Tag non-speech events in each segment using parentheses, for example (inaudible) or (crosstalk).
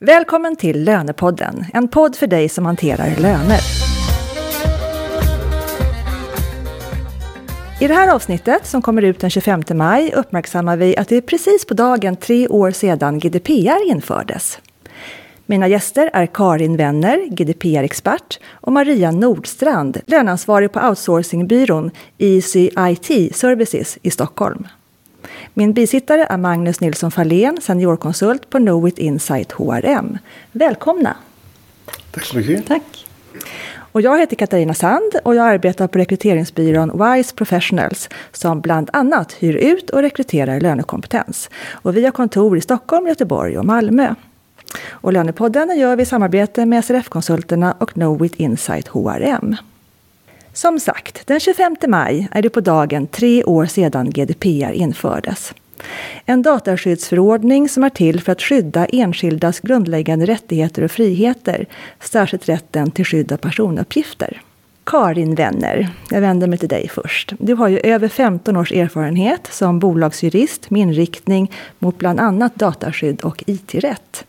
Välkommen till Lönepodden, en podd för dig som hanterar löner. I det här avsnittet, som kommer ut den 25 maj, uppmärksammar vi att det är precis på dagen tre år sedan GDPR infördes. Mina gäster är Karin Wenner, GDPR-expert, och Maria Nordstrand, löneansvarig på outsourcingbyrån ECIT Services i Stockholm. Min bisittare är Magnus Nilsson Fahlén, seniorkonsult på Knowit Insight HRM. Välkomna! Tack så mycket. Tack. Och jag heter Katarina Sand och jag arbetar på rekryteringsbyrån Wise Professionals som bland annat hyr ut och rekryterar lönekompetens. Och vi har kontor i Stockholm, Göteborg och Malmö. Och Lönepodden gör vi i samarbete med SRF-konsulterna och Knowit Insight HRM. Som sagt, den 25 maj är det på dagen tre år sedan GDPR infördes. En dataskyddsförordning som är till för att skydda enskildas grundläggande rättigheter och friheter, särskilt rätten till skydd av personuppgifter. Karin Wenner, jag vänder mig till dig först. Du har ju över 15 års erfarenhet som bolagsjurist med inriktning mot bland annat dataskydd och IT-rätt.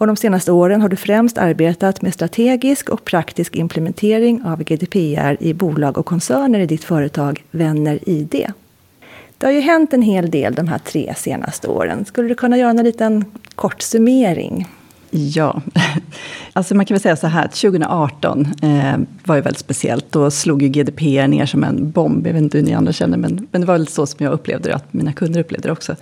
Och de senaste åren har du främst arbetat med strategisk och praktisk implementering av GDPR i bolag och koncerner i ditt företag Vänner ID. Det har ju hänt en hel del de här tre senaste åren. Skulle du kunna göra en liten kort summering? Ja, (laughs) alltså man kan väl säga så här att 2018 eh, var ju väldigt speciellt. Då slog ju GDPR ner som en bomb. Jag vet inte hur ni andra känner, men, men det var väl så som jag upplevde det, att mina kunder upplevde det också.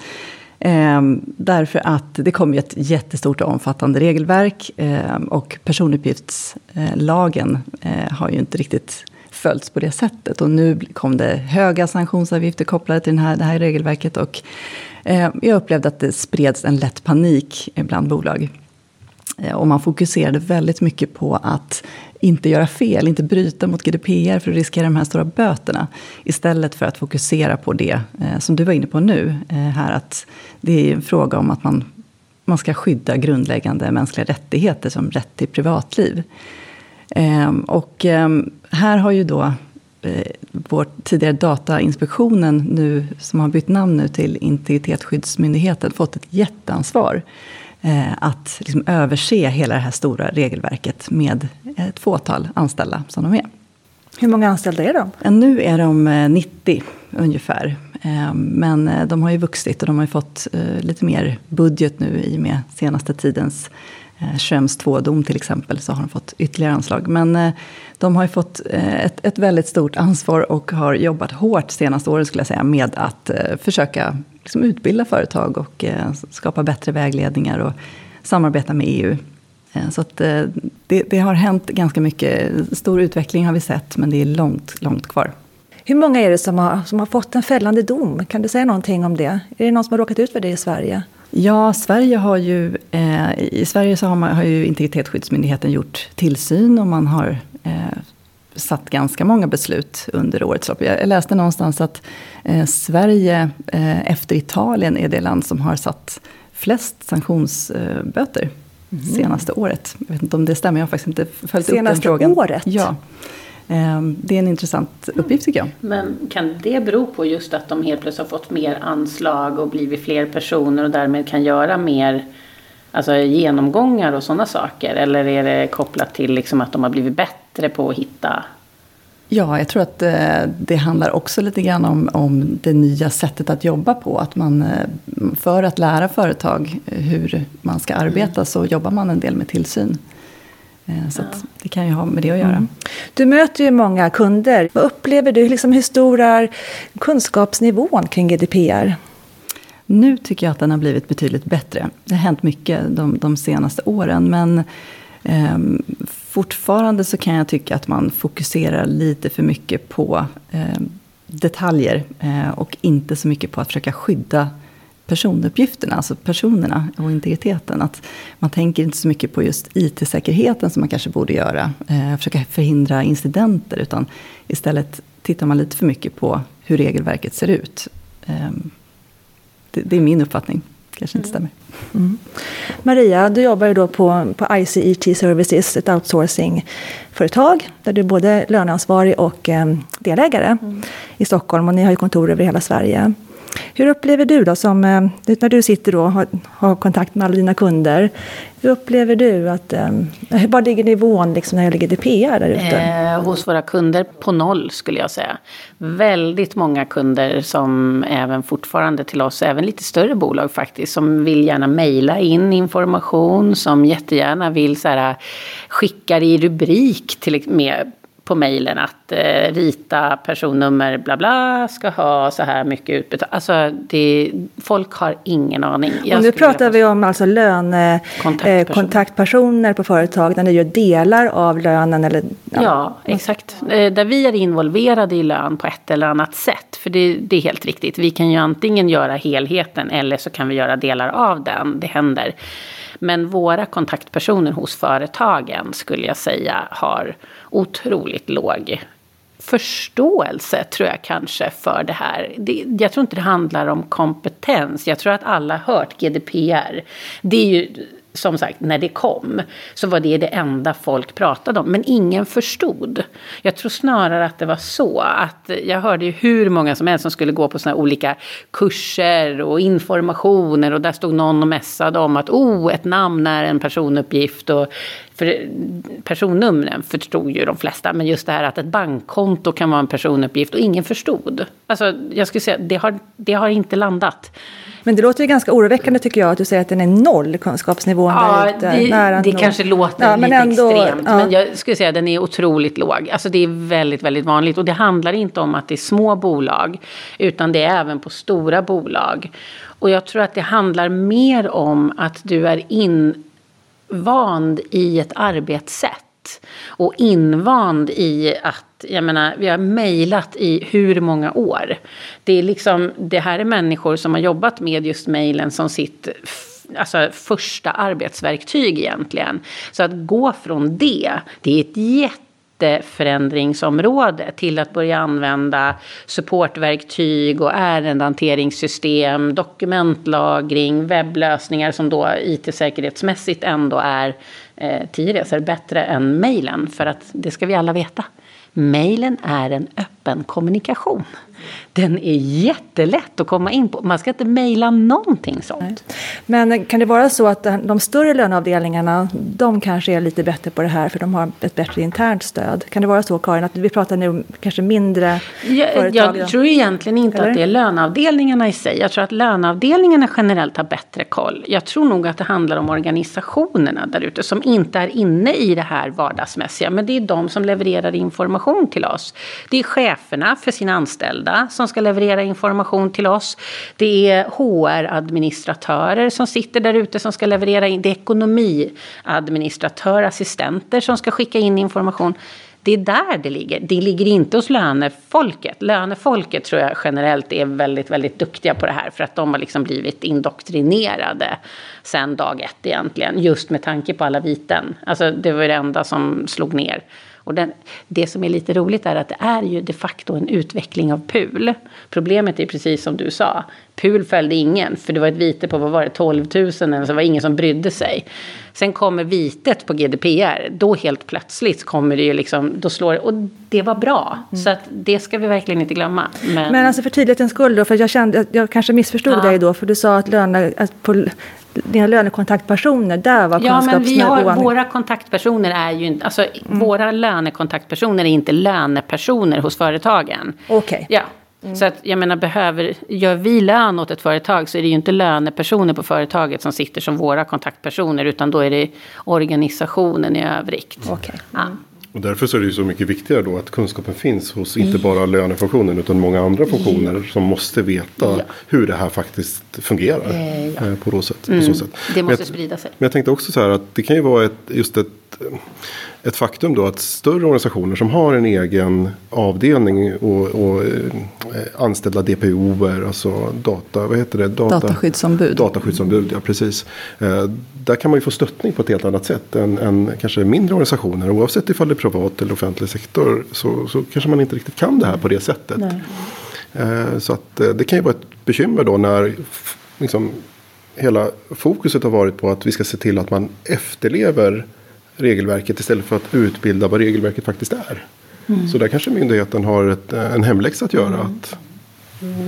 Eh, därför att det kom ju ett jättestort och omfattande regelverk eh, och personuppgiftslagen eh, har ju inte riktigt följts på det sättet. Och nu kom det höga sanktionsavgifter kopplade till den här, det här regelverket och eh, jag upplevde att det spreds en lätt panik bland bolag. Eh, och man fokuserade väldigt mycket på att inte göra fel, inte bryta mot GDPR för att riskera de här stora böterna. Istället för att fokusera på det eh, som du var inne på nu, eh, här att det är en fråga om att man, man ska skydda grundläggande mänskliga rättigheter som rätt till privatliv. Ehm, och ehm, här har ju då vår tidigare Datainspektionen, nu, som har bytt namn nu till Integritetsskyddsmyndigheten, fått ett jätteansvar att liksom överse hela det här stora regelverket med ett fåtal anställda som de är. Hur många anställda är de? Eh, nu är de 90 eh, ungefär. Men de har ju vuxit och de har ju fått lite mer budget nu i och med senaste tidens Schrems 2-dom till exempel, så har de fått ytterligare anslag. Men de har ju fått ett, ett väldigt stort ansvar och har jobbat hårt senaste åren skulle jag säga med att försöka liksom utbilda företag och eh, skapa bättre vägledningar och samarbeta med EU. Eh, så att, eh, det, det, har hänt ganska mycket. Stor utveckling har vi sett, men det är långt, långt kvar. Hur många är det som har, som har fått en fällande dom? Kan du säga någonting om det? Är det någon som har råkat ut för det i Sverige? Ja, Sverige har ju, eh, i Sverige så har, man, har ju Integritetsskyddsmyndigheten gjort tillsyn och man har eh, satt ganska många beslut under årets lopp. Jag läste någonstans att eh, Sverige eh, efter Italien är det land som har satt flest sanktionsböter mm. senaste året. Jag vet inte om det stämmer, jag har faktiskt inte följt senaste upp den frågan. Senaste året? Ja. Eh, det är en intressant uppgift tycker jag. Men kan det bero på just att de helt plötsligt har fått mer anslag och blivit fler personer och därmed kan göra mer alltså genomgångar och sådana saker? Eller är det kopplat till liksom att de har blivit bättre på att hitta Ja, jag tror att eh, det handlar också lite grann om, om det nya sättet att jobba på. Att man, eh, för att lära företag hur man ska arbeta mm. så jobbar man en del med tillsyn. Eh, så ja. det kan ju ha med det att göra. Mm. Du möter ju många kunder. Vad upplever du? Liksom, hur stor är kunskapsnivån kring GDPR? Nu tycker jag att den har blivit betydligt bättre. Det har hänt mycket de, de senaste åren. Men eh, fortfarande så kan jag tycka att man fokuserar lite för mycket på eh, detaljer. Eh, och inte så mycket på att försöka skydda personuppgifterna, alltså personerna och integriteten. Att man tänker inte så mycket på just IT-säkerheten som man kanske borde göra. Eh, försöka förhindra incidenter. Utan istället tittar man lite för mycket på hur regelverket ser ut. Ehm, det, det är min uppfattning. kanske inte stämmer. Mm. Maria, du jobbar ju då på, på ICET Services, ett outsourcingföretag där du är både löneansvarig och eh, delägare mm. i Stockholm och ni har ju kontor över hela Sverige. Hur upplever du då, som, eh, när du sitter och har, har, kontakt med alla dina kunder, hur upplever du att, eh, var ligger nivån liksom när det gäller GDPR där ute? Eh, hos våra kunder på noll skulle jag säga. Väldigt många kunder som även fortfarande till oss, även lite större bolag faktiskt, som vill gärna mejla in information, som jättegärna vill så här, eh, skicka det i rubrik till, med på mejlen att eh, rita personnummer bla bla ska ha så här mycket utbetalt. Alltså det, folk har ingen aning. och nu pratar vi om alltså lönekontaktpersoner eh, på företag där ni gör delar av lönen eller? Ja, ja exakt. Eh, där vi är involverade i lön på ett eller annat sätt. För det, det är helt riktigt. Vi kan ju antingen göra helheten eller så kan vi göra delar av den. Det händer. Men våra kontaktpersoner hos företagen skulle jag säga har otroligt låg förståelse tror jag kanske för det här. Det, jag tror inte det handlar om kompetens. Jag tror att alla har hört GDPR. Det är ju som sagt, när det kom så var det det enda folk pratade om. Men ingen förstod. Jag tror snarare att det var så att jag hörde ju hur många som helst som skulle gå på såna olika kurser och informationer och där stod någon och mässade om att oh, ett namn är en personuppgift och för personnumren förstod ju de flesta, men just det här att ett bankkonto kan vara en personuppgift och ingen förstod. Alltså, jag skulle säga, det har, det har inte landat. Men det låter ju ganska oroväckande tycker jag att du säger att den är noll, kunskapsnivån ja, där ute. Det, nära det kanske låter ja, lite ändå, extremt, ja. men jag skulle säga att den är otroligt låg. Alltså det är väldigt, väldigt vanligt. Och det handlar inte om att det är små bolag, utan det är även på stora bolag. Och jag tror att det handlar mer om att du är invand i ett arbetssätt och invand i att jag menar, vi har mejlat i hur många år? Det, är liksom, det här är människor som har jobbat med just mejlen som sitt alltså, första arbetsverktyg egentligen. Så att gå från det, det är ett jätteförändringsområde till att börja använda supportverktyg och ärendehanteringssystem, dokumentlagring, webblösningar som då IT-säkerhetsmässigt ändå är eh, tio resor bättre än mejlen. För att det ska vi alla veta. Mejlen är en öppen kommunikation. Den är jättelätt att komma in på. Man ska inte mejla någonting sånt. Men kan det vara så att de större löneavdelningarna, de kanske är lite bättre på det här för de har ett bättre internt stöd? Kan det vara så Karin, att vi pratar nu om kanske mindre jag, företag? Jag tror egentligen inte Eller? att det är löneavdelningarna i sig. Jag tror att löneavdelningarna generellt har bättre koll. Jag tror nog att det handlar om organisationerna där ute som inte är inne i det här vardagsmässiga. Men det är de som levererar information till oss. Det är cheferna för sina anställda som ska leverera information till oss. Det är HR-administratörer som sitter där ute som ska leverera in. Det är ekonomiadministratörer, assistenter som ska skicka in information. Det är där det ligger. Det ligger inte hos lönefolket. Lönefolket tror jag generellt är väldigt, väldigt duktiga på det här. För att de har liksom blivit indoktrinerade sen dag ett egentligen. Just med tanke på alla viten. Alltså det var det enda som slog ner. Och den, det som är lite roligt är att det är ju de facto en utveckling av PUL. Problemet är precis som du sa. PUL följde ingen, för det var ett vite på vad var det, 12 000, så det var ingen som brydde sig. Sen kommer vitet på GDPR, då helt plötsligt kommer det ju liksom, då slår det, och det var bra. Mm. Så att det ska vi verkligen inte glömma. Men, Men alltså för tydlighetens skull då, för jag kände, jag kanske missförstod ja. dig då, för du sa att löner, att på, dina lönekontaktpersoner, där var Ja, men vi har, våra kontaktpersoner är ju inte, alltså mm. våra lönekontaktpersoner är inte lönepersoner hos företagen. Okej. Okay. Ja. Mm. Så att jag menar, behöver, gör vi lön åt ett företag så är det ju inte lönepersoner på företaget som sitter som våra kontaktpersoner, utan då är det organisationen i övrigt. Okay. Mm. Ja. Och därför så är det ju så mycket viktigare då att kunskapen finns hos inte bara lönefunktionen utan många andra funktioner ja. som måste veta ja. hur det här faktiskt fungerar. Eh, ja. Eh, på, sätt, mm. på så sätt. Det måste jag, sprida sig. Men jag tänkte också så här att det kan ju vara ett, just ett ett faktum då att större organisationer som har en egen avdelning och, och eh, anställda DPOer, alltså data, vad heter det? Data, dataskyddsombud. Dataskyddsombud, ja precis. Eh, där kan man ju få stöttning på ett helt annat sätt än, än kanske mindre organisationer. Oavsett ifall det är privat eller offentlig sektor så, så kanske man inte riktigt kan det här på det sättet. Eh, så att det kan ju vara ett bekymmer då när liksom, hela fokuset har varit på att vi ska se till att man efterlever regelverket istället för att utbilda vad regelverket faktiskt är. Mm. Så där kanske myndigheten har ett, en hemläxa att göra. Mm. Att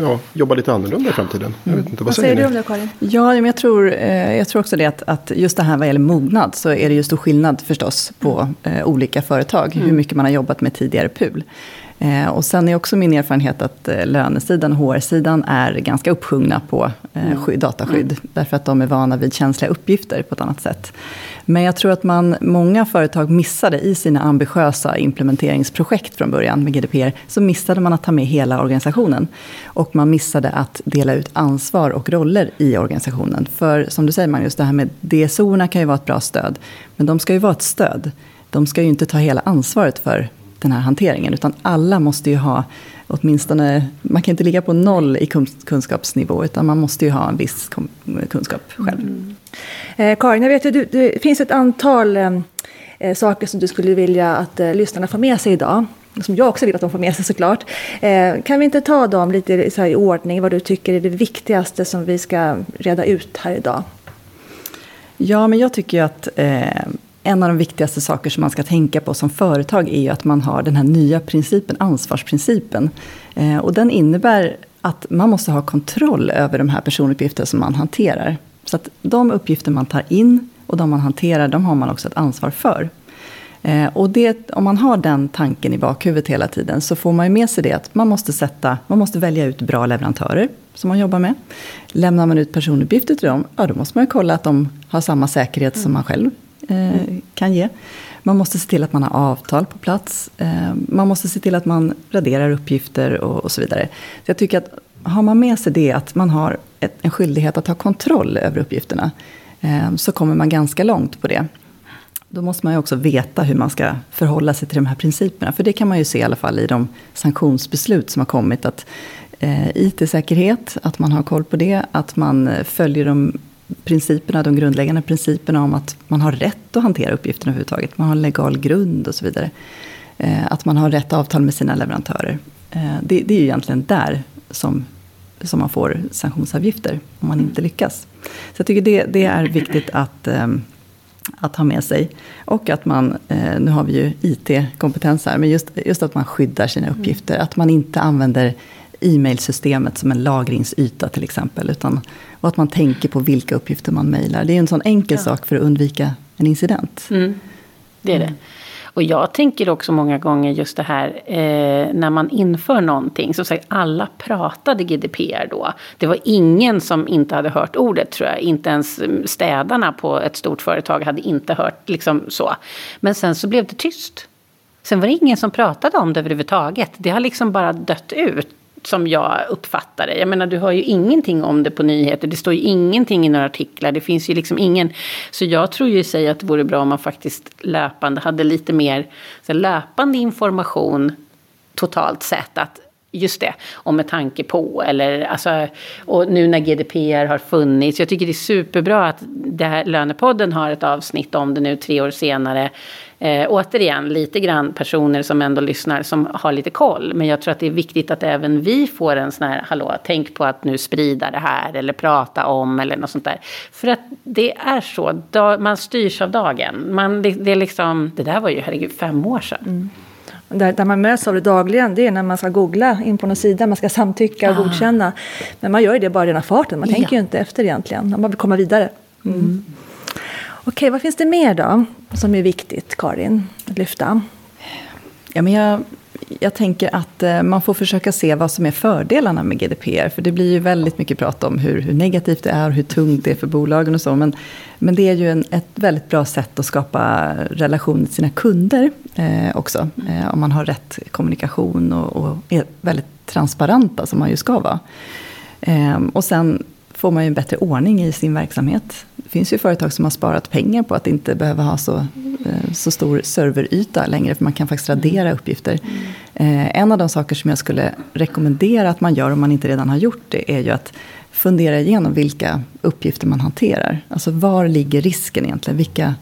ja, jobba lite annorlunda i framtiden. Jag vet inte, vad, Vad säger säger du om det Karin? Ja, men jag tror, eh, jag tror också det att, att just det här vad gäller mognad så är det ju stor skillnad förstås på eh, olika företag. Hur mycket man har jobbat med tidigare PUL. Eh, och sen är också min erfarenhet att eh, lönesidan och HR-sidan är ganska uppsjungna på eh, skydd, dataskydd. Därför att de är vana vid känsliga uppgifter på ett annat sätt. Men jag tror att man, många företag missade i sina ambitiösa implementeringsprojekt från början med GDPR, så missade man att ta med hela organisationen. Och man missade att dela ut ansvar och roller i organisationen. För som du säger Magnus, det här med DSO-erna kan ju vara ett bra stöd. Men de ska ju vara ett stöd. De ska ju inte ta hela ansvaret för den här hanteringen. Utan alla måste ju ha åtminstone, man kan inte ligga på noll i kun- kunskapsnivå. Utan man måste ju ha en viss kunskap själv. Eh, Karin, jag vet att du, det finns ett antal eh, eh, saker som du skulle vilja att eh, lyssnarna får med sig idag. Som jag också vill att de får med sig såklart. Eh, kan vi inte ta dem lite så i ordning, vad du tycker är det viktigaste som vi ska reda ut här idag? Ja, men jag tycker ju att eh, en av de viktigaste saker som man ska tänka på som företag är ju att man har den här nya principen, ansvarsprincipen. Eh, och den innebär att man måste ha kontroll över de här personuppgifterna som man hanterar. Så att de uppgifter man tar in och de man hanterar, de har man också ett ansvar för. Eh, och det, om man har den tanken i bakhuvudet hela tiden så får man ju med sig det att man måste, sätta, man måste välja ut bra leverantörer som man jobbar med. Lämnar man ut personuppgifter till dem, ja då måste man ju kolla att de har samma säkerhet som man själv Eh, kan ge. Man måste se till att man har avtal på plats. Eh, man måste se till att man raderar uppgifter och, och så vidare. Så jag tycker att har man med sig det att man har ett, en skyldighet att ha kontroll över uppgifterna eh, så kommer man ganska långt på det. Då måste man ju också veta hur man ska förhålla sig till de här principerna. För det kan man ju se i alla fall i de sanktionsbeslut som har kommit. Att eh, IT-säkerhet, att man har koll på det. Att man följer de principerna, de grundläggande principerna om att man har rätt att hantera uppgifterna överhuvudtaget. Man har legal grund och så vidare. Eh, att man har rätt avtal med sina leverantörer. Eh, det, det är ju egentligen där som, som man får sanktionsavgifter om man inte lyckas. Så jag tycker det, det är viktigt att ehm, att ha med sig. Och att man, eh, nu har vi ju IT-kompetens här, men just, just att man skyddar sina uppgifter. Att man inte använder e-mailsystemet som en lagringsyta till exempel. Utan, och att man tänker på vilka uppgifter man mejlar. Det är en sån enkel Ja. sak för att undvika en incident. Mm, det är det. Och jag tänker också många gånger just det här eh, när man inför någonting. Så säger alla pratade GDPR då. Det var ingen som inte hade hört ordet tror jag. Inte ens städarna på ett stort företag hade inte hört liksom så. Men sen så blev det tyst. Sen var det ingen som pratade om det överhuvudtaget. Det har liksom bara dött ut. Som jag uppfattar det. Jag menar du hör ju ingenting om det på nyheter. Det står ju ingenting i några artiklar. Det finns ju liksom ingen. Så jag tror ju i sig att det vore bra om man faktiskt löpande hade lite mer så löpande information totalt sett. Att Just det, och med tanke på. Eller, alltså, och nu när GDPR har funnits. Jag tycker det är superbra att det här, Lönepodden har ett avsnitt om det nu tre år senare. Eh, återigen, lite grann personer som ändå lyssnar som har lite koll. Men jag tror att det är viktigt att även vi får en sån här, hallå, tänk på att nu sprida det här. Eller prata om eller något sånt där. För att det är så, da, man styrs av dagen. Man, det, det är liksom, det där var ju, herregud, fem år sedan. Mm. Där, där man möts av det dagligen, det är när man ska googla in på någon sida, man ska samtycka och Ah. godkänna. Men man gör ju det bara i rena farten, man Ja. tänker ju inte efter egentligen, man vill komma vidare. Mm. Okej, vad finns det mer då som är viktigt, Karin, att lyfta? Ja, men jag, jag tänker att eh, man får försöka se vad som är fördelarna med GDPR. För det blir ju väldigt mycket prat om hur, hur negativt det är och hur tungt det är för bolagen och så. Men, men det är ju en, ett väldigt bra sätt att skapa relation till sina kunder eh, också. Eh, om man har rätt kommunikation och, och är väldigt transparenta som man ju ska vara. Eh, och sen får man ju en bättre ordning i sin verksamhet. Det finns ju företag som har sparat pengar på att inte behöva ha så, eh, så stor serveryta längre, för man kan faktiskt radera uppgifter. Eh, En av de saker som jag skulle rekommendera att man gör, om man inte redan har gjort det, är ju att fundera igenom vilka uppgifter man hanterar. Alltså var ligger risken egentligen? Vilka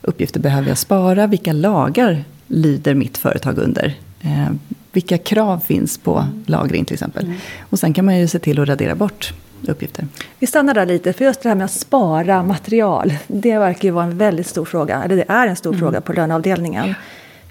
uppgifter behöver jag spara? Vilka lagar lyder mitt företag under? Eh, vilka krav finns på lagring till exempel? Och sen kan man ju se till att radera bort uppgifter. Vi stannar där lite, för just det här med att spara material, det verkar ju vara en väldigt stor fråga, eller det är en stor fråga på löneavdelningen.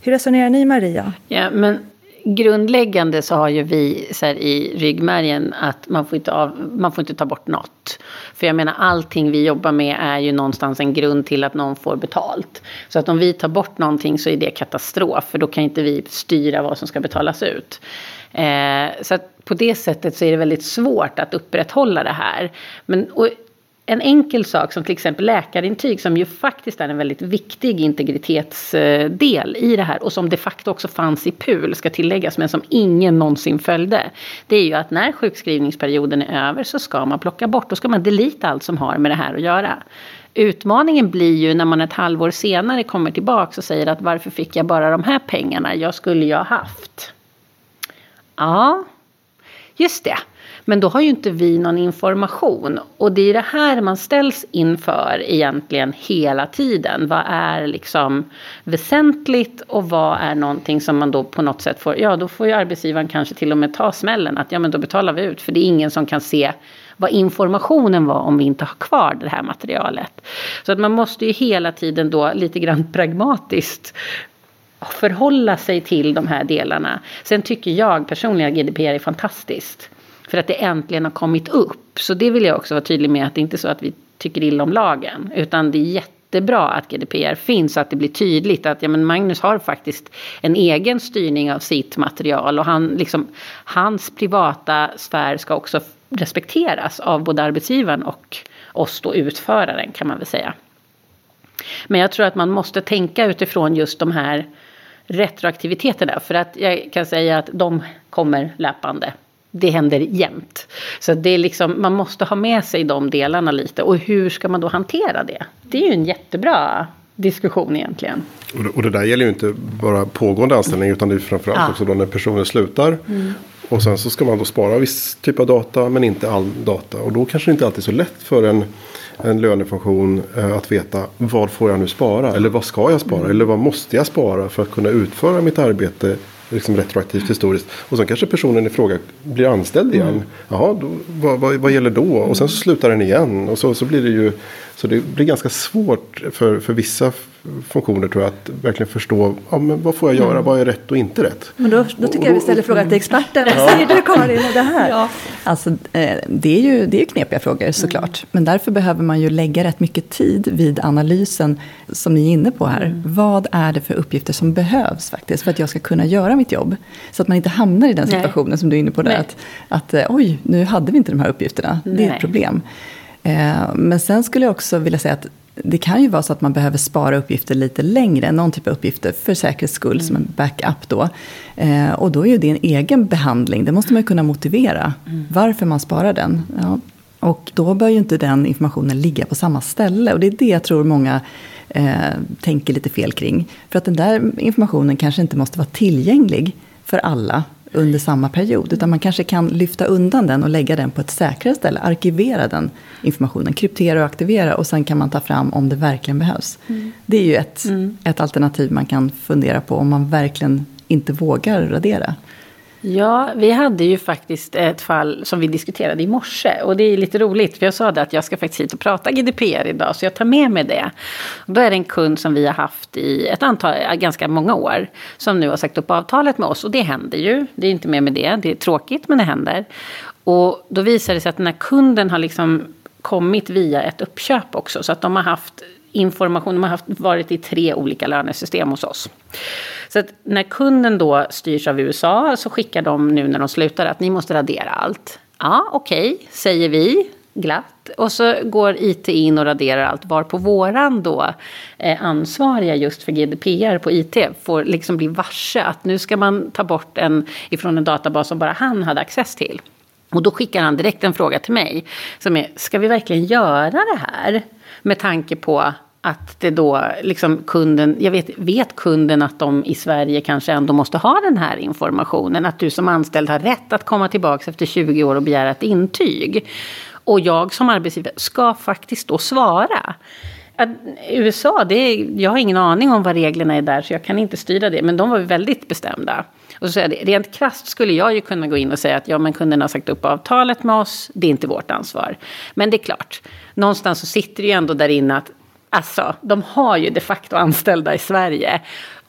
Hur resonerar ni Maria? Ja, men grundläggande så har ju vi så här, i ryggmärgen att man får, inte av, man får inte ta bort något. För jag menar allting vi jobbar med är ju någonstans en grund till att någon får betalt. Så att om vi tar bort någonting så är det katastrof. För då kan inte vi styra vad som ska betalas ut. Eh, så att på det sättet så är det väldigt svårt att upprätthålla det här. Men, och en enkel sak som till exempel läkarintyg som ju faktiskt är en väldigt viktig integritetsdel i det här och som de facto också fanns i PUL ska tilläggas men som ingen någonsin följde. Det är ju att när sjukskrivningsperioden är över så ska man plocka bort, då ska man delita allt som har med det här att göra. Utmaningen blir ju när man ett halvår senare kommer tillbaka och säger att varför fick jag bara de här pengarna, jag skulle ju ha haft. Ja, just det. Men då har ju inte vi någon information. Och det är det här man ställs inför egentligen hela tiden. Vad är liksom väsentligt och vad är någonting som man då på något sätt får, ja då får ju arbetsgivaren kanske till och med ta smällen att ja men då betalar vi ut. För det är ingen som kan se vad informationen var om vi inte har kvar det här materialet. Så att man måste ju hela tiden då lite grann pragmatiskt förhålla sig till de här delarna. Sen tycker jag personligen att GDPR är fantastiskt. För att det äntligen har kommit upp. Så det vill jag också vara tydlig med att det inte är så att vi tycker illa om lagen. Utan det är jättebra att GDPR finns så att det blir tydligt att ja, men Magnus har faktiskt en egen styrning av sitt material. Och han, liksom, hans privata sfär ska också respekteras av både arbetsgivaren och oss då utföraren kan man väl säga. Men jag tror att man måste tänka utifrån just de här retroaktiviteterna. För att jag kan säga att de kommer löpande det händer jämt. Så det är liksom, man måste ha med sig de delarna lite. Och hur ska man då hantera det? Det är ju en jättebra diskussion egentligen. Och det, och det där gäller ju inte bara pågående anställning utan det är framförallt ja. också då när personen slutar. Mm. Och sen så ska man då spara viss typ av data men inte all data. Och då kanske det inte alltid är så lätt för en, en lönefunktion eh, att veta vad får jag nu spara? Eller vad ska jag spara? Mm. Eller vad måste jag spara för att kunna utföra mitt arbete liksom retroaktivt historiskt. Och sen kanske personen i fråga blir anställd igen. Mm. Jaha, då, vad, vad, vad, gäller då? Och sen så slutar den igen. Och så, så blir det ju så det blir ganska svårt för, för vissa funktioner tror jag att verkligen förstå ja, men vad får jag göra, mm. vad är rätt och inte rätt. Men då, då tycker och, jag vi ställer frågan till experten. Vad säger du Karin om det här? (laughs) Ja. Alltså, eh, det, är ju, det är ju knepiga frågor såklart. Mm. Men därför behöver man ju lägga rätt mycket tid vid analysen som ni är inne på här. Mm. Vad är det för uppgifter som behövs faktiskt för att jag ska kunna göra mitt jobb? Så att man inte hamnar i den situationen Nej. som du är inne på där. Att, att eh, oj, nu hade vi inte de här uppgifterna. Nej. Det är ett problem. Eh, men sen skulle jag också vilja säga att det kan ju vara så att man behöver spara uppgifter lite längre, någon typ av uppgifter för säkerhets skull mm. som en backup då. Eh, och då är ju det en egen behandling, det måste man ju kunna motivera mm. varför man sparar den. Ja. Och då bör ju inte den informationen ligga på samma ställe och det är det jag tror många eh, tänker lite fel kring. För att den där informationen kanske inte måste vara tillgänglig för alla under samma period. Utan man kanske kan lyfta undan den och lägga den på ett säkrare ställe. Arkivera den informationen, kryptera och aktivera. Och sen kan man ta fram om det verkligen behövs. Mm. Det är ju ett, mm. ett alternativ man kan fundera på om man verkligen inte vågar radera. Ja, vi hade ju faktiskt ett fall som vi diskuterade i morse. Och det är lite roligt, för jag sa det att jag ska faktiskt hit och prata GDPR idag, så jag tar med mig det. Och då är det en kund som vi har haft i ett antal, ganska många år, som nu har sagt upp avtalet med oss. Och det händer ju, det är inte mer med det, det är tråkigt men det händer. Och då visar det sig att den här kunden har liksom kommit via ett uppköp också, så att de har haft information, de har haft, varit i tre olika lönesystem hos oss. Så att när kunden då styrs av USA så skickar de nu när de slutar att ni måste radera allt. Ja, okej, okay, säger vi glatt. Och så går IT in och raderar allt var på våran då eh, ansvariga just för GDPR på IT får liksom bli varse att nu ska man ta bort en ifrån en databas som bara han hade access till. Och då skickar han direkt en fråga till mig som är, ska vi verkligen göra det här? Med tanke på att det då liksom kunden, jag vet, vet kunden att de i Sverige kanske ändå måste ha den här informationen. Att du som anställd har rätt att komma tillbaka efter 20 år och begära ett intyg. Och jag som arbetsgivare ska faktiskt då svara. Att USA, det är, jag har ingen aning om vad reglerna är där så jag kan inte styra det. Men de var väldigt bestämda. Och så säger det, rent krasst skulle jag ju kunna gå in och säga att ja, men kunden har sagt upp avtalet med oss, det är inte vårt ansvar. Men det är klart, någonstans så sitter det ju ändå där inne att Alltså, de har ju de facto anställda i Sverige.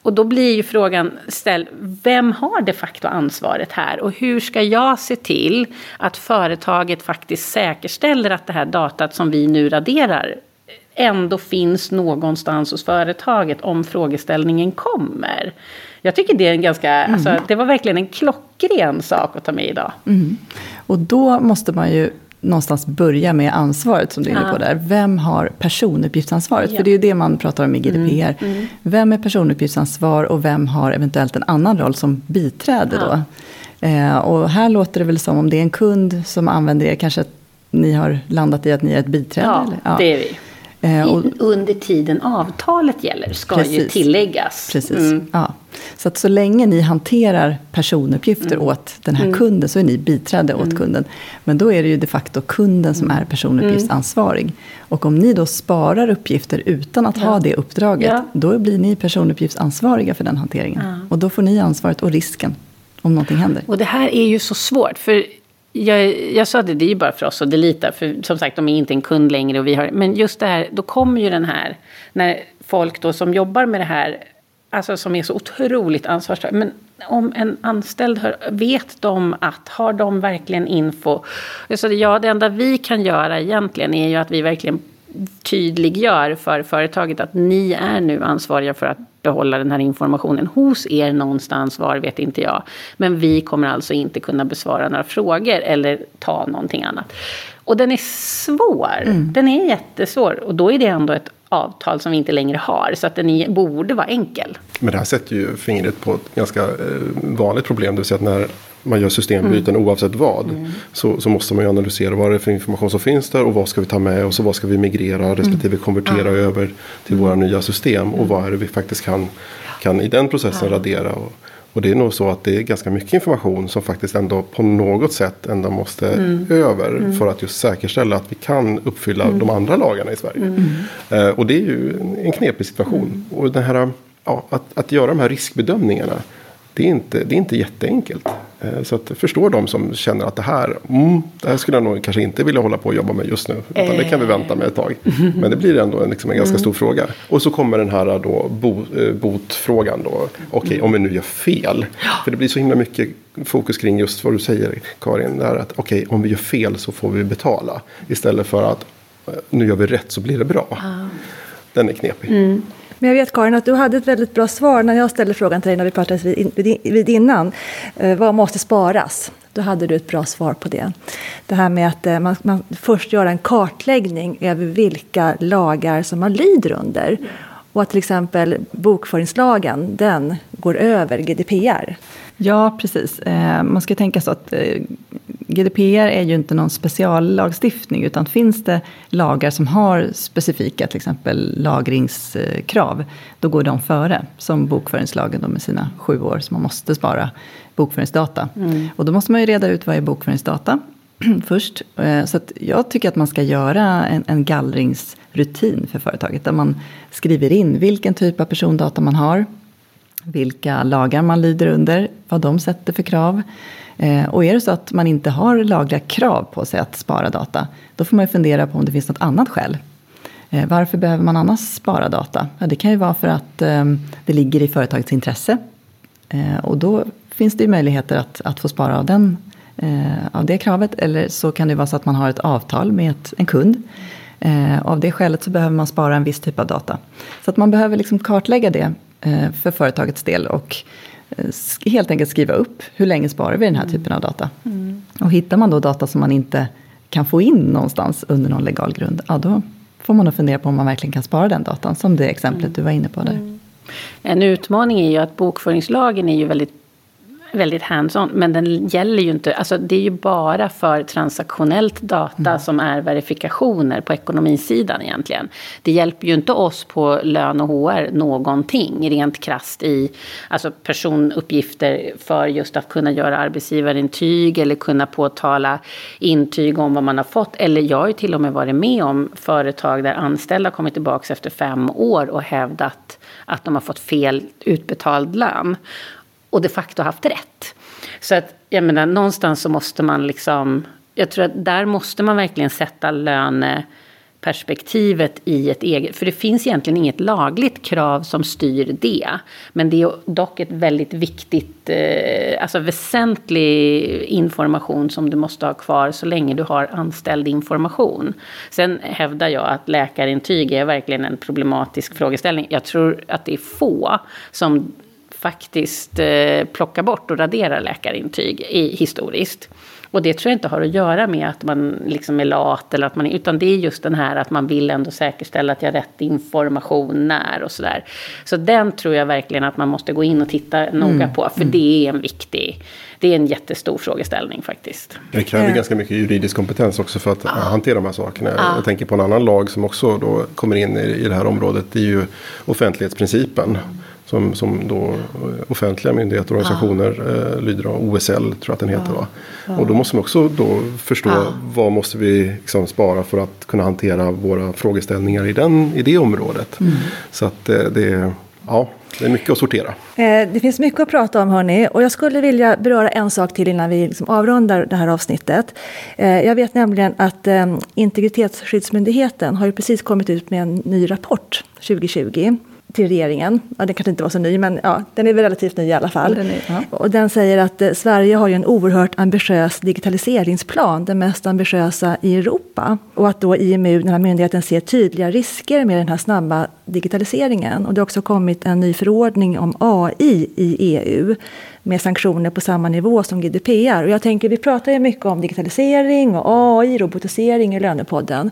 och då blir ju frågan ställd, vem har de facto ansvaret här? Och hur ska jag se till att företaget faktiskt säkerställer att det här datat som vi nu raderar ändå finns någonstans hos företaget om frågeställningen kommer. Jag tycker det är en ganska, mm. alltså, det var verkligen en klockren sak att ta med idag. Mm. Och då måste man ju någonstans börja med ansvaret som du är inne på där. Vem har personuppgiftsansvaret? Ja. För det är ju det man pratar om i GDPR. Mm. Mm. Vem är personuppgiftsansvar och vem har eventuellt en annan roll som biträde ja. då? Eh, och här låter det väl som om det är en kund som använder er, kanske att ni har landat i att ni är ett biträde? Ja, eller? ja. det är vi. Eh, och, under tiden avtalet gäller, ska precis, ju tilläggas. Precis, mm. ja. Så att så länge ni hanterar personuppgifter mm. åt den här mm. kunden så är ni biträde åt mm. kunden. Men då är det ju de facto kunden som mm. är personuppgiftsansvarig. Och om ni då sparar uppgifter utan att ja. ha det uppdraget, ja. då blir ni personuppgiftsansvariga för den hanteringen. Och då får ni ansvaret och risken om någonting händer. Och det här är ju så svårt, för jag, jag sa det, det är ju bara för oss att delita, för som sagt de är inte en kund längre. Och vi har, men just det här, då kommer ju den här, när folk då som jobbar med det här, alltså som är så otroligt ansvarstagande. Men om en anställd hör, vet de att, har de verkligen info? Jag sa, ja, det enda vi kan göra egentligen är ju att vi verkligen tydliggör för företaget att ni är nu ansvariga för att behålla den här informationen hos er någonstans, var vet inte jag. Men vi kommer alltså inte kunna besvara några frågor eller ta någonting annat. Och den är svår. Mm. Den är jättesvår. Och då är det ändå ett avtal som vi inte längre har. Så att den är, borde vara enkel. Men det här sätter ju fingret på ett ganska eh, vanligt problem. Det vill säga att när man gör systembyten mm. oavsett vad. Mm. Så, så måste man ju analysera vad det är för information som finns där och vad ska vi ta med och så vad ska vi migrera mm. respektive konvertera mm. över till våra nya system och vad är det vi faktiskt kan, kan i den processen radera. Och, och det är nog så att det är ganska mycket information som faktiskt ändå på något sätt ändå måste mm. över. Mm. För att just säkerställa att vi kan uppfylla mm. de andra lagarna i Sverige. Mm. Eh, och det är ju en knepig situation. Och den här, ja, att, att göra de här riskbedömningarna det är inte, det är inte jätteenkelt. Eh, så att förstår de som känner att det här, mm, det här skulle jag nog kanske inte vilja hålla på och jobba med just nu. Utan det kan vi vänta med ett tag. (laughs) Men det blir ändå en, liksom en ganska mm. stor fråga. Och så kommer den här då, bo, eh, botfrågan då. Okej, okay, om vi nu gör fel. För det blir så himla mycket fokus kring just vad du säger Karin. Där att okej, okay, om vi gör fel så får vi betala. Istället för att eh, nu gör vi rätt så blir det bra. Den är knepig. Mm. Men jag vet Karin att du hade ett väldigt bra svar när jag ställde frågan till dig när vi pratades vid, vid innan. Eh, vad måste sparas? Då hade du ett bra svar på det. Det här med att eh, man, man först gör en kartläggning över vilka lagar som man lyder under. Och att till exempel bokföringslagen, den går över GDPR. Ja, precis. Eh, man ska tänka så att eh, GDPR är ju inte någon speciallagstiftning, utan finns det lagar som har specifika, till exempel lagringskrav, då går de före. Som bokföringslagen då med sina sju år, som man måste spara bokföringsdata. Mm. Och då måste man ju reda ut vad är bokföringsdata (clears throat) först. Eh, så jag tycker att man ska göra en, en gallringsrutin för företaget, där man skriver in vilken typ av persondata man har, vilka lagar man lyder under, vad de sätter för krav. Eh, och är det så att man inte har lagliga krav på sig att spara data, då får man ju fundera på om det finns något annat skäl. Eh, varför behöver man annars spara data? Ja, det kan ju vara för att ehm, det ligger i företagets intresse. Och då finns det ju möjligheter att, att få spara av, den, av det kravet. Eller så kan det vara så att man har ett avtal med ett, en kund. Eh, av det skälet så behöver man spara en viss typ av data. Så att man behöver liksom kartlägga det Eh, för företagets del och eh, helt enkelt skriva upp hur länge sparar vi den här typen av data. Mm. Och hittar man då data som man inte kan få in någonstans under någon legal grund, ja då får man nog fundera på om man verkligen kan spara den datan, som det exemplet mm. du var inne på där. Mm. En utmaning är ju att bokföringslagen är ju väldigt väldigt hands-on. Men den gäller ju inte, alltså det är ju bara för transaktionellt data mm. som är verifikationer på ekonomisidan egentligen. Det hjälper ju inte oss på lön och HR någonting rent krast i alltså personuppgifter för just att kunna göra arbetsgivarintyg eller kunna påtala intyg om vad man har fått. Eller jag har ju till och med varit med om företag där anställda kommit tillbaka efter fem år och hävdat att de har fått fel utbetald lön och de facto haft rätt. Så att jag menar, någonstans så måste man liksom... Jag tror att där måste man verkligen sätta löneperspektivet i ett eget... För det finns egentligen inget lagligt krav som styr det. Men det är dock ett väldigt viktigt, eh, alltså väsentlig information som du måste ha kvar så länge du har anställd information. Sen hävdar jag att läkarintyg är verkligen en problematisk frågeställning. Jag tror att det är få som faktiskt eh, plockar bort och raderar läkarintyg i, historiskt. Och det tror jag inte har att göra med att man liksom är lat, eller att man, utan det är just den här att man vill ändå säkerställa att jag har rätt information när och sådär. Så den tror jag verkligen att man måste gå in och titta noga mm. på, för mm. det är en viktig det är en jättestor frågeställning faktiskt. Det kräver ja. ganska mycket juridisk kompetens också för att ja. hantera de här sakerna. Ja. Jag tänker på en annan lag som också då kommer in i, i det här området. Det är ju offentlighetsprincipen. Som, som då offentliga myndigheter och organisationer ja. eh, lyder av. OSL tror jag att den heter. Va? Och då måste man också då förstå vad måste vi liksom spara för att kunna hantera våra frågeställningar i, den, i det området. Mm. Så att eh, det, ja, det är mycket att sortera. Eh, det finns mycket att prata om hörni. Och jag skulle vilja beröra en sak till innan vi liksom avrundar det här avsnittet. Eh, jag vet nämligen att eh, Integritetsskyddsmyndigheten har ju precis kommit ut med en ny rapport 2020 till regeringen. Ja, den kanske inte var så ny, men ja, den är väl relativt ny i alla fall. Den är, ja. Och den säger att eh, Sverige har ju en oerhört ambitiös digitaliseringsplan, den mest ambitiösa i Europa. Och att då IMU, den här myndigheten, ser tydliga risker med den här snabba digitaliseringen. Och det har också kommit en ny förordning om AI i EU med sanktioner på samma nivå som GDPR. Och jag tänker, vi pratar ju mycket om digitalisering och AI, robotisering i Lönepodden.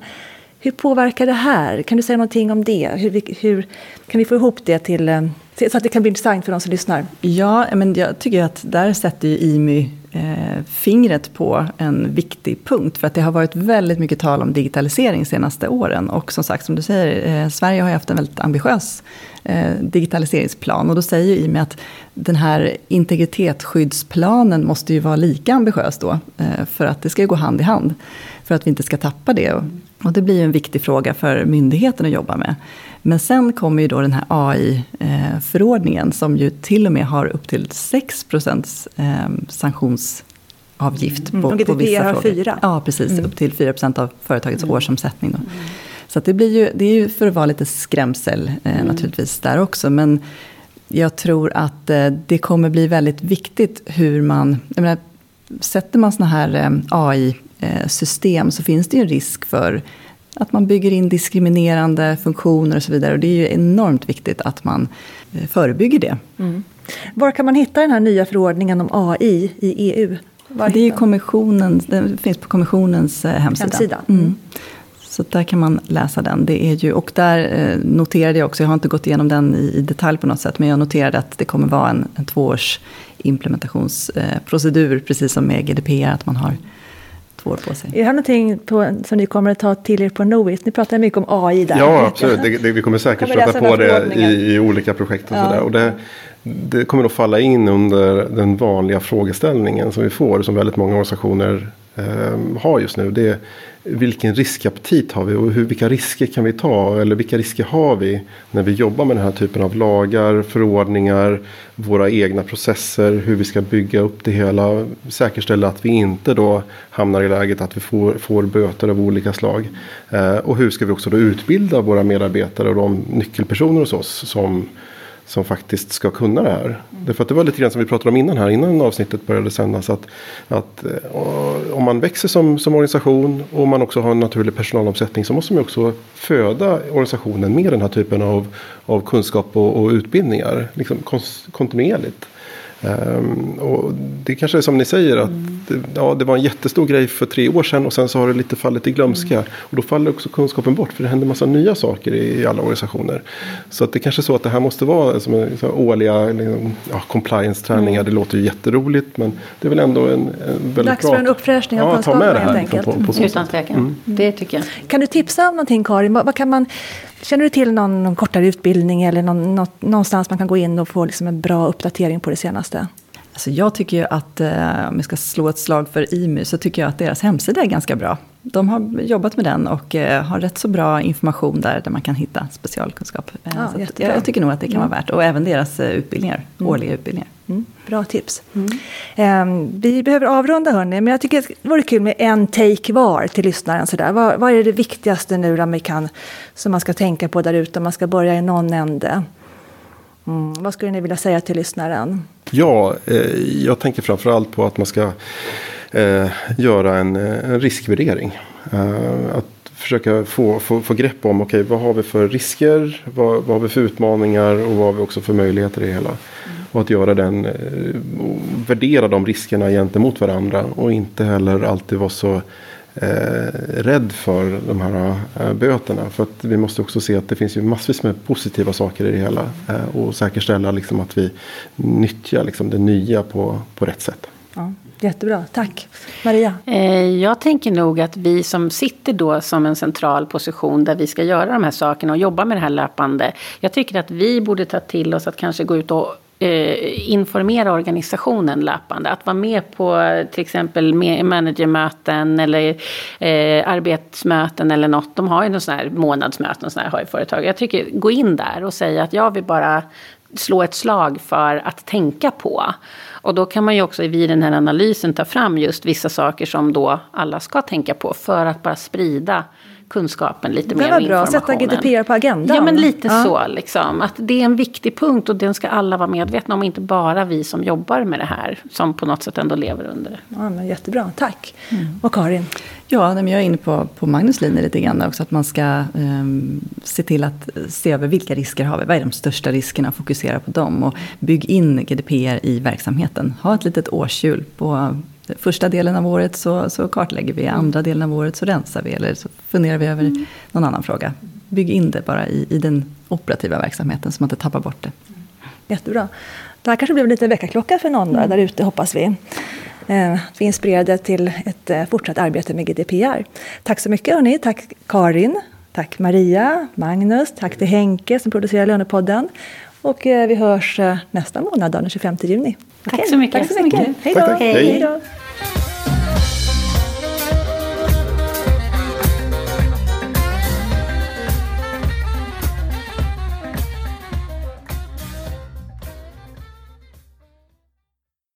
Hur påverkar det här? Kan du säga någonting om det? Hur, hur kan vi få ihop det till, eh, så att det kan bli intressant för de som lyssnar? Ja, men jag tycker att där sätter ju IMY eh, fingret på en viktig punkt. För att det har varit väldigt mycket tal om digitalisering de senaste åren. Och som sagt, som du säger, eh, Sverige har ju haft en väldigt ambitiös eh, digitaliseringsplan. Och då säger ju IMI att den här integritetsskyddsplanen måste ju vara lika ambitiös då. Eh, för att det ska ju gå hand i hand. För att vi inte ska tappa det. Och det blir en viktig fråga för myndigheten att jobba med. Men sen kommer ju då den här AI-förordningen som ju till och med har upp till 6 procents eh, sanktionsavgift mm. på, på vissa har frågor. 4. Ja, precis. Mm. Upp till 4 procent av företagets mm. årsomsättning. Då. Mm. Så det, blir ju, det är ju för att vara lite skrämsel eh, mm. naturligtvis där också. Men jag tror att eh, det kommer bli väldigt viktigt hur man... Jag menar, sätter man såna här eh, AI system så finns det ju en risk för att man bygger in diskriminerande funktioner och så vidare. Och det är ju enormt viktigt att man eh, förebygger det. Mm. Var kan man hitta den här nya förordningen om AI i EU? Var det är kommissionen, den finns på kommissionens eh, hemsida. hemsida. Mm. mm. Så där kan man läsa den. Det är ju, och där noterade jag också, jag har inte gått igenom den i, i detalj på något sätt, men jag noterade att det kommer vara en, en tvåårs implementationsprocedur, precis som med GDPR, att man har två år på sig. Är det här någonting på, som ni kommer att ta till er på Knowit? Ni pratar mycket om AI där. Ja, absolut. Det, det, vi kommer säkert kommer stöta på det i, i, olika projekt och ja. sådär. Och det, det kommer att falla in under den vanliga frågeställningen som vi får, som väldigt många organisationer eh, har just nu. Det vilken riskaptit har vi och hur, vilka risker kan vi ta? Eller vilka risker har vi när vi jobbar med den här typen av lagar, förordningar, våra egna processer, hur vi ska bygga upp det hela. Säkerställa att vi inte då hamnar i läget att vi får, får böter av olika slag. Eh, och hur ska vi också då utbilda våra medarbetare och de nyckelpersoner hos oss som som faktiskt ska kunna det här. Mm. Därför att det var lite grann som vi pratade om innan här, innan avsnittet började sändas. Att, att uh, om man växer som, som organisation och man också har en naturlig personalomsättning så måste man också föda organisationen med den här typen av, av kunskap och, och utbildningar. Liksom kontinuerligt. Um, och det kanske är som ni säger att mm. det, ja, det var en jättestor grej för tre år sedan och sen så har det lite fallit i glömska. Mm. Och då faller också kunskapen bort för det händer massa nya saker i, i alla organisationer. Så att det kanske är så att det här måste vara som en, så årliga liksom, ja, compliance-träningar. Mm. Det låter ju jätteroligt men det är väl ändå en, en väldigt bra... Dags för en uppfräschning av ja, kunskaperna helt enkelt. På, på, på Utan tvekan, mm. det tycker jag. Kan du tipsa om någonting Karin? Vad, vad kan man Känner du till någon, någon kortare utbildning eller någon, något, någonstans man kan gå in och få liksom en bra uppdatering på det senaste? Alltså jag tycker ju att, eh, om vi ska slå ett slag för IMU, så tycker jag att deras hemsida är ganska bra. de har jobbat med den och eh, har rätt så bra information där, där man kan hitta specialkunskap. Eh, Ja, jag, jag tycker nog att det kan Mm. vara värt. Och även deras utbildningar, årliga utbildningar. Mm, bra tips. Ehm, vi behöver avrunda hörni, men jag tycker det vore kul med en take var till lyssnaren. Sådär. Vad, vad är det viktigaste nu då, vi kan, som man ska tänka på där ute om man ska börja i någon ände? Mm, vad skulle ni vilja säga till lyssnaren? Ja, eh, jag tänker framförallt på att man ska eh, göra en, eh, en riskvärdering. Eh, att försöka få, få, få grepp om, okay, vad har vi för risker? Vad, vad har vi för utmaningar? Och vad har vi också för möjligheter i det hela? Och att göra den, eh, värdera de riskerna gentemot varandra. Och inte heller alltid vara så eh, rädd för de här eh, böterna. För att vi måste också se att det finns ju massvis med positiva saker i det hela. Eh, och säkerställa liksom att vi nyttjar liksom det nya på, på rätt sätt. Ja, jättebra, tack. Maria? Jag tänker nog att vi som sitter då som en central position där vi ska göra de här sakerna och jobba med det här löpande. Jag tycker att vi borde ta till oss att kanske gå ut och eh, informera organisationen löpande. Att vara med på till exempel managermöten eller eh, arbetsmöten eller något. De har ju någon sån här månadsmöten och sån här har ju företag. Jag tycker gå in där och säga att jag vill bara slå ett slag för att tänka på. Och då kan man ju också vid den här analysen ta fram just vissa saker som då alla ska tänka på för att bara sprida kunskapen lite Det mer var och bra, sätta. GDPR på agendan. Ja, men lite Ja. så. Liksom. Att det är en viktig punkt och den ska alla vara medvetna om. Inte bara vi som jobbar med det här. Som på något sätt ändå lever under det. Ja, men jättebra, tack. Mm. Och Karin? Ja, men jag är inne på, på Magnus linje lite grann också. Att man ska ehm, se till att se över vilka risker har vi. Vad är de största riskerna? Fokusera på dem. Och bygg in GDPR i verksamheten. Ha ett litet årshjul. På första delen av året så, så kartlägger vi. Andra delen av året så rensar vi. Eller så funderar vi över någon annan fråga. Bygg in det bara i, i den operativa verksamheten så man inte tappar bort det. Jättebra. Det här kanske blev en liten väckarklocka för någon Mm. där ute, hoppas vi. Eh, vi inspirerade till ett eh, fortsatt arbete med GDPR. Tack så mycket hörni. Tack Karin. Tack Maria, Magnus. Tack till Henke som producerar Lönepodden. Och eh, vi hörs eh, nästa månad, den 25 juni. Tack så mycket. Tack så mycket. Hej då.